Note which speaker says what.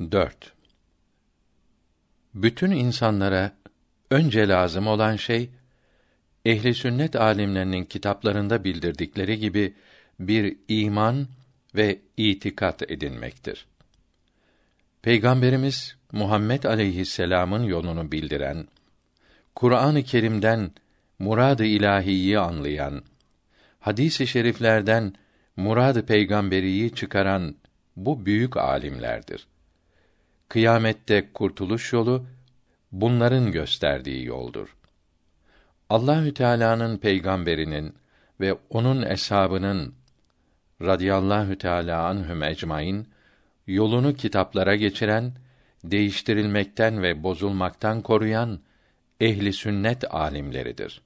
Speaker 1: 4. Bütün insanlara önce lazım olan şey ehli sünnet alimlerinin kitaplarında bildirdikleri gibi bir iman ve itikat edinmektir. Peygamberimiz Muhammed aleyhisselam'ın yolunu bildiren, Kur'an-ı Kerim'den murad-ı ilahiyi anlayan, hadis-i şeriflerden murad-ı peygamberiyi çıkaran bu büyük alimlerdir. Kıyamette kurtuluş yolu bunların gösterdiği yoldur. Allahü Teala'nın peygamberinin ve onun eshabının radıyallahu teala anhum ecmaîn yolunu kitaplara geçiren, değiştirilmekten ve bozulmaktan koruyan ehli sünnet alimleridir.